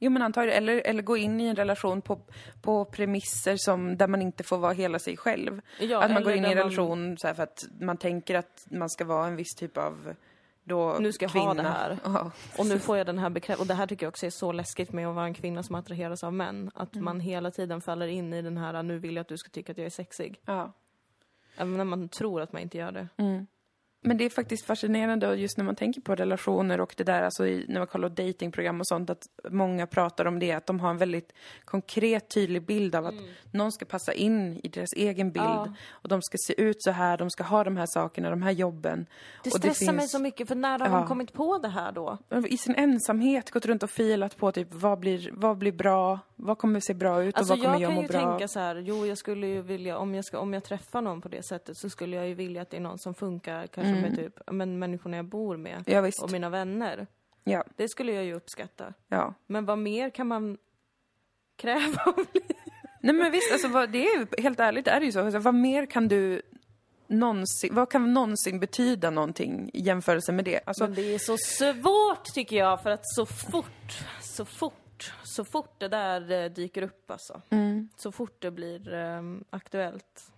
Jo men antagligen, eller, eller gå in i en relation på, på premisser som, där man inte får vara hela sig själv. Ja, att man går in i en där man- relation så för att man tänker att man ska vara en viss typ av då Nu ska jag kvinna. ha det här. Ja. Och nu får jag den här bekräftelsen. Och det här tycker jag också är så läskigt med att vara en kvinna som attraheras av män. Att Mm. man hela tiden faller in i den här, nu vill jag att du ska tycka att jag är sexig. ja. Även när man tror att man inte gör det. Mm. Men det är faktiskt fascinerande just när man tänker på relationer och det där, alltså i, när man kollar datingprogram och sånt, att många pratar om det, att de har en väldigt konkret, tydlig bild av att någon ska passa in i deras egen bild Ja. och de ska se ut så här, de ska ha de här sakerna, de här jobben. Det stressar mig finns- så mycket, för när har Ja. de kommit på det här då? I sin ensamhet gått runt och filat på typ, vad blir, vad blir bra, vad kommer se bra ut Alltså och vad kommer jag jag kan må ju bra av? tänka så här, jo jag skulle ju vilja, om jag, ska, om jag träffar någon på det sättet så skulle jag ju vilja att det är någon som funkar kanske med typ, men människorna jag bor med Mm. Ja visst, och mina vänner. ja, Det skulle jag ju uppskatta. ja. Men vad mer kan man kräva av (laughs) Nej men visst, alltså vad, det är ju, helt ärligt är det ju så. Alltså, vad mer kan du någonsin, vad kan någonsin betyda någonting i jämförelse med det? Alltså, Men det är så svårt tycker jag för att så fort, så fort, så fort det där eh, dyker upp alltså. mm, Så fort det blir eh, aktuellt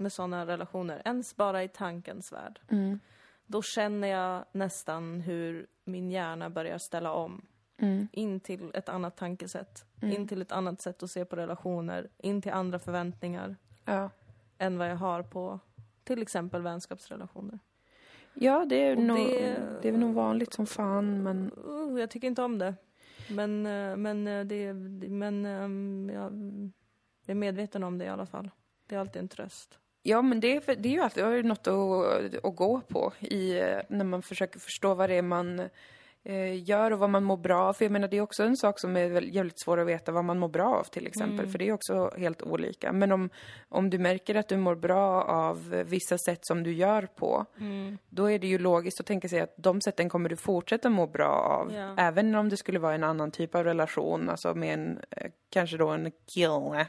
med sådana relationer, ens bara i tankens värld. mm, Då känner jag nästan hur min hjärna börjar ställa om. mm, In till ett annat tankesätt. In till ett annat sätt att se på relationer. In till andra förväntningar ja. än vad jag har på till exempel vänskapsrelationer. Ja, det är, nog, det- det... är nog vanligt som fan, men Uh, jag tycker inte om det. Men, eh, men, eh, det, men ehm, jag är medveten om det i alla fall. Det är alltid en tröst. Ja, men det är, det är ju alltid är något att, att gå på i, när man försöker förstå vad det är man eh, gör och vad man mår bra av. För jag menar, det är också en sak som är jävligt svår att veta vad man mår bra av till exempel. För det är också helt olika. Men om, om du märker att du mår bra av vissa sätt som du gör på, då är det ju logiskt att tänka sig att de sätten kommer du fortsätta må bra av. Ja. Även om det skulle vara en annan typ av relation, alltså med en, eh, kanske då en kille.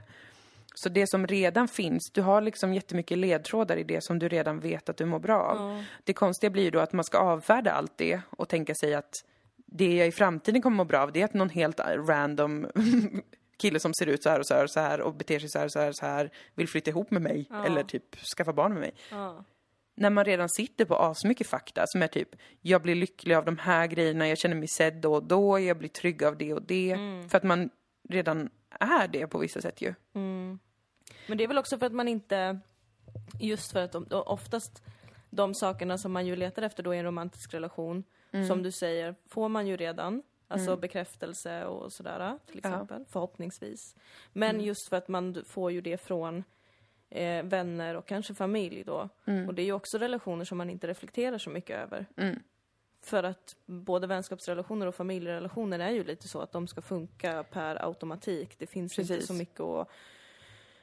Så det som redan finns, du har liksom jättemycket ledtrådar i det som du redan vet att du mår bra av. Det konstiga blir ju då att man ska avfärda allt det och tänka sig att det jag i framtiden kommer må bra av, det är att någon helt random (laughs) kille som ser ut så här och så här och så här och beter sig så här och så här och så här vill flytta ihop med mig eller typ skaffa barn med mig. Ja. När man redan sitter på asmycket fakta som är typ, jag blir lycklig av de här grejerna, jag känner mig sedd då och då, jag blir trygg av det och det. För att man redan är det på vissa sätt ju. Men det är väl också för att man inte... Just för att de, oftast de sakerna som man ju letar efter då i en romantisk relation, Mm. som du säger, får man ju redan. Alltså bekräftelse och sådär till Ja. Mm. exempel, förhoppningsvis. Men just för att man får ju det från eh, vänner och kanske familj då. Mm. Och det är ju också relationer som man inte reflekterar så mycket över. Mm. För att både vänskapsrelationer och familjerelationer är ju lite så att de ska funka per automatik. Det finns inte Precis. så mycket att...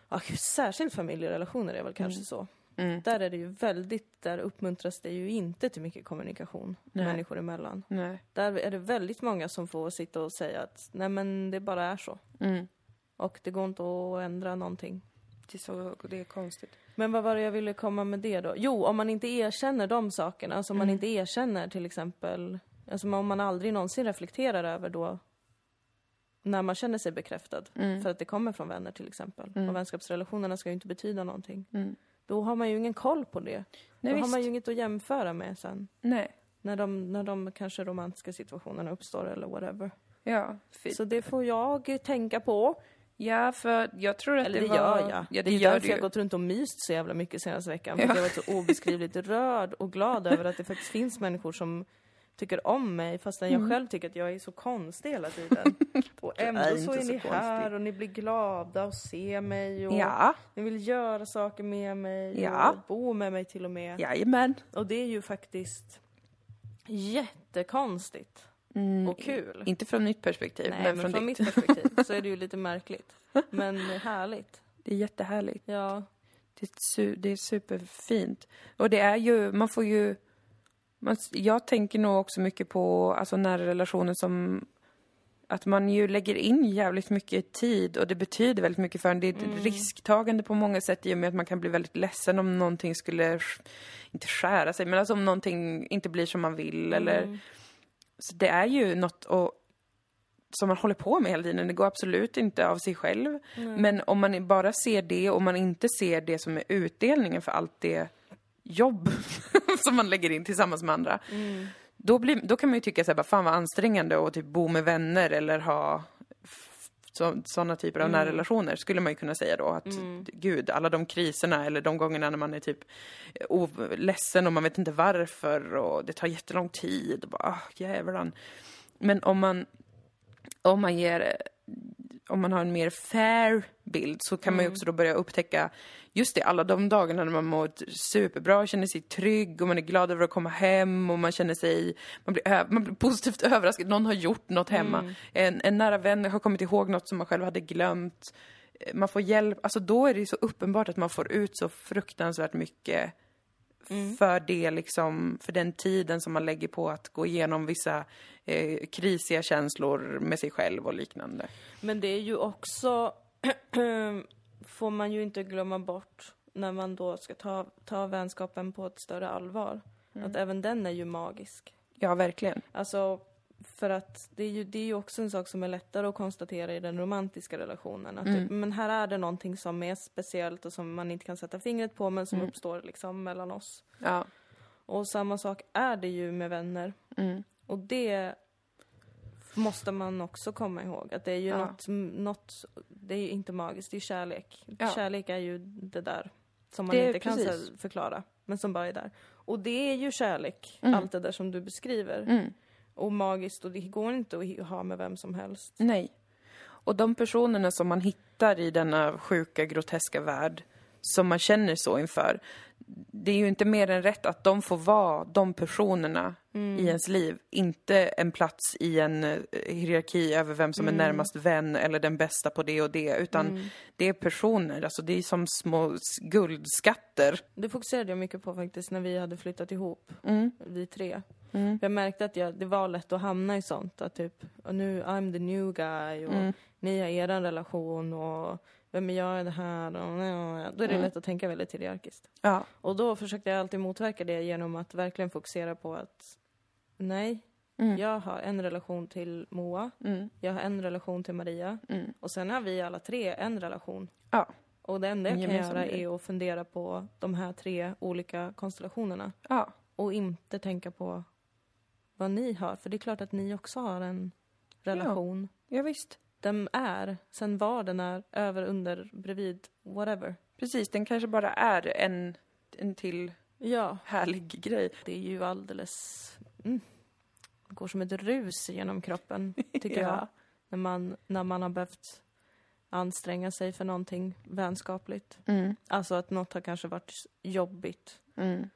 Ja, särskilt familjerelationer är väl kanske så. Mm. Där är det ju väldigt, där uppmuntras det ju inte till mycket kommunikation Nej. människor emellan. Nej. Där är det väldigt många som får sitta och säga att nej men det bara är så. Mm. Och det går inte att ändra någonting. Det är, så, det är konstigt. Men vad var det jag ville komma med det då? Jo, om man inte erkänner de sakerna, alltså om man inte erkänner till exempel, alltså om man aldrig någonsin reflekterar över då när man känner sig bekräftad, för att det kommer från vänner till exempel. Och vänskapsrelationerna ska ju inte betyda någonting. Mm. Då har man ju ingen koll på det. Nej, då har man visst. ju inget att jämföra med sen. Nej. När de, när de kanske romantiska situationerna uppstår eller whatever. Ja. För, Så det får jag tänka på. Ja, för jag tror att Eller det, det, var... gör jag. Ja, det det är gör därför du jag gått runt och myst så jävla mycket senaste veckan. Ja. jag har varit så obeskrivligt (laughs) rörd och glad över att det faktiskt finns människor som tycker om mig fastän Mm. jag själv tycker att jag är så konstig hela tiden. (laughs) Och ändå är så är så ni konstig. här och ni blir glada och ser mig och Ja. ni vill göra saker med mig Ja. och bo med mig till och med. Jajamän. Och det är ju faktiskt jättekonstigt och kul. Inte från mitt perspektiv, Nej, men, men från, från ditt. mitt perspektiv (laughs) så är det ju lite märkligt. Men härligt. Det är jättehärligt. Ja. Det är, su- det är superfint. Och det är ju, man får ju... Man, jag tänker nog också mycket på alltså, nära relationer som... Att man ju lägger in jävligt mycket tid och det betyder väldigt mycket för en. Det är ett risktagande på många sätt i och med att man kan bli väldigt ledsen om någonting skulle, sk- inte skära sig, men alltså om någonting inte blir som man vill eller... Så det är ju något att, som man håller på med hela tiden. Det går absolut inte av sig själv. Men om man bara ser det och man inte ser det som är utdelningen för allt det jobb (laughs) som man lägger in tillsammans med andra. Då, blir, då kan man ju tycka så här, bara, fan vad ansträngande att typ bo med vänner eller ha sådana typer av nära relationer skulle man ju kunna säga då att gud, alla de kriserna eller de gångerna när man är typ o- ledsen och man vet inte varför och det tar jättelång tid och bara ah, jävlar. Men om man om man ger om man har en mer fair bild så kan man ju också då börja upptäcka just det, alla de dagarna när man mår superbra, känner sig trygg och man är glad över att komma hem och man känner sig, man blir, man blir positivt (laughs) överraskad, någon har gjort något hemma. En, en nära vän har kommit ihåg något som man själv hade glömt. Man får hjälp, alltså då är det ju så uppenbart att man får ut så fruktansvärt mycket för det liksom, för den tiden som man lägger på att gå igenom vissa eh, krisiga känslor med sig själv och liknande. Men det är ju också, (clears throat) får man ju inte glömma bort när man då ska ta, ta vänskapen på ett större allvar. Att även den är ju magisk. Ja, verkligen. Alltså, för att det är, ju, det är ju också en sak som är lättare att konstatera i den romantiska relationen. Att typ, men här är det någonting som är speciellt och som man inte kan sätta fingret på men som uppstår liksom mellan oss. Ja. Och samma sak är det ju med vänner. Mm. Och det måste man också komma ihåg. Att det är ju Ja. något, något, det är ju inte magiskt, det är kärlek. Ja. Kärlek är ju det där som man Det inte kan precis. förklara, men som bara är där. Och det är ju kärlek, Mm. allt det där som du beskriver. Mm. Och magiskt, och det går inte att ha med vem som helst. Nej. Och de personerna som man hittar i denna sjuka, groteska värld som man känner så inför, det är ju inte mer än rätt att de får vara de personerna i ens liv. Inte en plats i en eh, hierarki över vem som är närmast vän eller den bästa på det och det, utan det är personer, alltså det är som små guldskatter. Det fokuserade jag mycket på faktiskt när vi hade flyttat ihop, Mm. vi tre. Jag märkte att jag, det var lätt att hamna i sånt, att typ, och nu I'm the new guy och Mm. ni har eran relation och vem är jag i det här och då är det lätt att tänka väldigt hierarkiskt. Ja. Och då försökte jag alltid motverka det genom att verkligen fokusera på att nej, jag har en relation till Moa, Mm. jag har en relation till Maria Mm. och sen har vi alla tre en relation. Ja. Och det enda jag kan göra är att fundera på de här tre olika konstellationerna. Ja. Och inte tänka på vad ni har. För det är klart att ni också har en relation. Ja, visst. Den är, sen var den är, över, under, bredvid, whatever. Precis, den kanske bara är en, en till Ja, härlig grej. det är ju alldeles... Mm, det går som ett rus genom kroppen, tycker (laughs) Ja. jag. När man, när man har behövt anstränga sig för någonting vänskapligt. Mm, Alltså att något har kanske varit jobbigt. mm,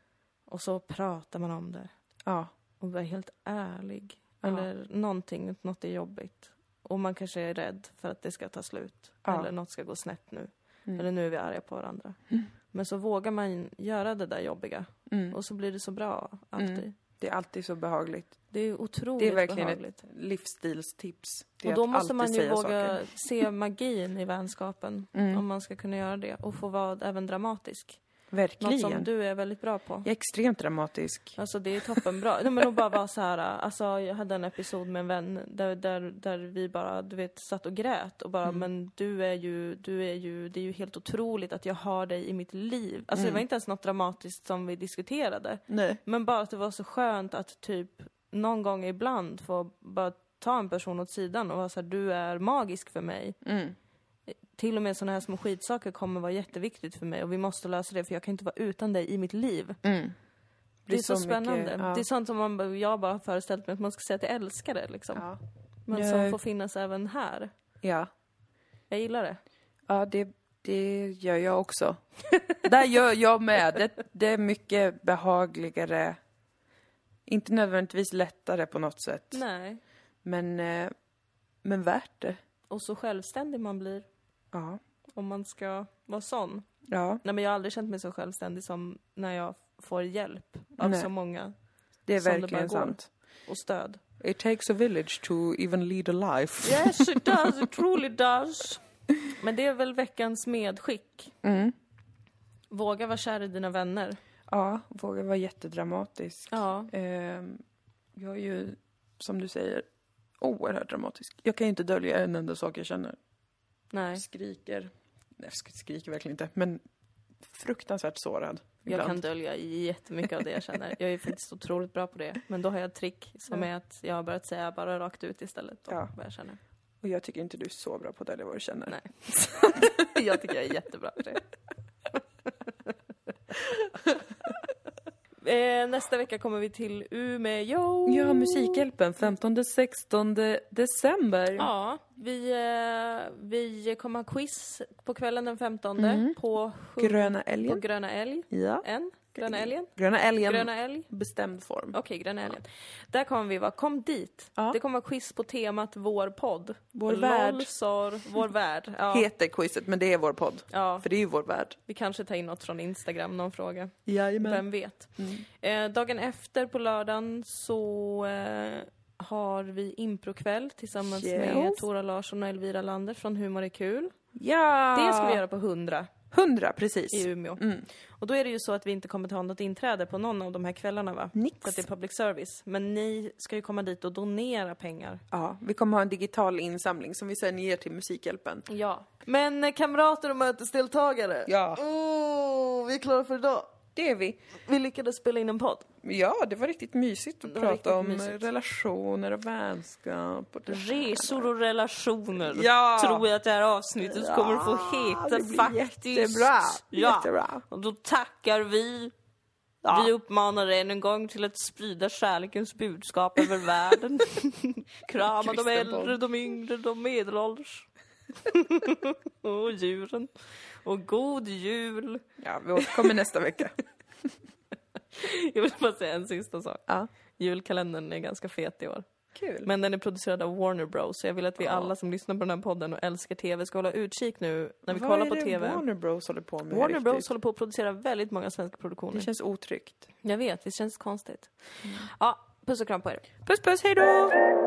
Och så pratar man om det. ja. Och är helt ärlig. Ja. Eller någonting, något är jobbigt. Och man kanske är rädd för att det ska ta slut. Ja. Eller något ska gå snett nu. Mm. Eller nu är vi arga på varandra. Men så vågar man göra det där jobbiga. Mm. Och så blir det så bra, alltid. Mm. Det är alltid så behagligt. Det är otroligt Det är verkligen behagligt. ett livsstilstips. Det Och då måste man ju våga saker. se magin i vänskapen. Mm. Om man ska kunna göra det. Och få vara även dramatisk. Något Verkligen. som du är väldigt bra på. Jag är extremt dramatisk. Alltså det är toppenbra. Nej, men att bara vara så här, alltså jag hade en episod med en vän där, där, där vi bara, du vet, satt och grät och bara, Mm. men du är ju, du är ju, det är ju helt otroligt att jag har dig i mitt liv. Alltså det Mm. var inte ens något dramatiskt som vi diskuterade. Nej. Men bara att det var så skönt att typ någon gång ibland få bara ta en person åt sidan och vara så här, du är magisk för mig. Mm. Till och med sådana här små skitsaker kommer vara jätteviktigt för mig och vi måste lösa det för jag kan inte vara utan dig i mitt liv. Mm. Det är så, så mycket, spännande. ja. Det är sånt som man, jag bara har föreställt mig att man ska säga att jag älskar det liksom. Ja. Men Ja. som får finnas även här. Ja. Jag gillar det. Ja, det, det gör jag också. Där gör jag med. Det, det är mycket behagligare. Inte nödvändigtvis lättare på något sätt. Nej. Men, eh, men värt det. Och så självständig man blir Ja. om man ska vara sån. Ja, Nej men jag har aldrig känt mig så självständig som när jag får hjälp av Nej. så många det är Som det verkligen bara går. sant. och stöd. It takes a village to even lead a life. Yes it (laughs) does, it truly does. Men det är väl veckans medskick. Mm. Våga vara kär i dina vänner. Ja, våga vara jättedramatisk. Ja. Ehm, jag är ju, som du säger, oerhört dramatisk. Jag kan ju inte dölja en enda sak jag känner. Nej. Skriker. Nej, jag sk- skriker verkligen inte. Men fruktansvärt sårad. Jag ibland. kan dölja jättemycket av det jag känner. Jag är faktiskt otroligt bra på det. Men då har jag ett trick som är att jag har börjat säga bara rakt ut istället om Ja. vad jag känner. Och jag tycker inte du är så bra på att dölja vad du känner. Nej. (laughs) (laughs) jag tycker jag är jättebra på det. (laughs) eh, nästa vecka kommer vi till Umeå. Ja, Musikhjälpen 15-16 december. Ja, vi, eh, vi kommer ha quiz på kvällen den 15 på, hund- Gröna på älgen. Gröna Älg. Ja. En? Gröna Älgen? Gröna älgen. Gröna Älg? Bestämd form. Okej, Gröna Älgen. Där kommer vi vara. Kom dit. Ja. Det kommer vara quiz på temat Vår podd. Vår LOL, värld. sorr, Vår värld. (laughs) Ja. Heter quizet, men det är vår podd. ja, För det är ju vår värld. vi kanske tar in något från Instagram, någon fråga. Jajamän. Vem vet? Eh, dagen efter på lördagen så eh, har vi improkväll tillsammans med Yes. Tora Larsson och Elvira Lander från Humor är kul. Ja! Det ska vi göra på 100 100, precis. i Umeå. Mm. Och då är det ju så att vi inte kommer ta något inträde på någon av de här kvällarna va? Nix. För att det är public service. Men ni ska ju komma dit och donera pengar. Ja, vi kommer ha en digital insamling som vi sen ger till Musikhjälpen. Ja. Men eh, kamrater och mötesdeltagare. Ja. Oh, vi är klara för idag. Det är vi. Vi lyckades spela in en podd. Ja, det var riktigt mysigt att prata om mysigt. relationer och vänskap. Och. Resor och relationer. Ja. Tror jag att det här avsnittet Ja, kommer att få heta det blir faktiskt. jättebra. Ja. Jättebra. Och då tackar vi. Ja. Vi uppmanar än en gång till att sprida kärlekens budskap över (laughs) världen. Krama de äldre, de yngre, de medelålders. (laughs) och djuren. Och god jul. Ja, vi återkommer nästa vecka. (laughs) Jag vill bara säga en sista sak. Ja. Julkalendern är ganska fet i år. Kul. Men den är producerad av Warner Bros. Så jag vill att vi Ja. alla som lyssnar på den här podden och älskar TV ska hålla utkik nu när vi Vad kollar är på det TV. Warner Bros håller på med Warner riktigt? Bros håller på att producera väldigt många svenska produktioner. Det känns otryggt. Jag vet, visst känns det konstigt? Ja, puss och kram på er. Puss puss, hej då!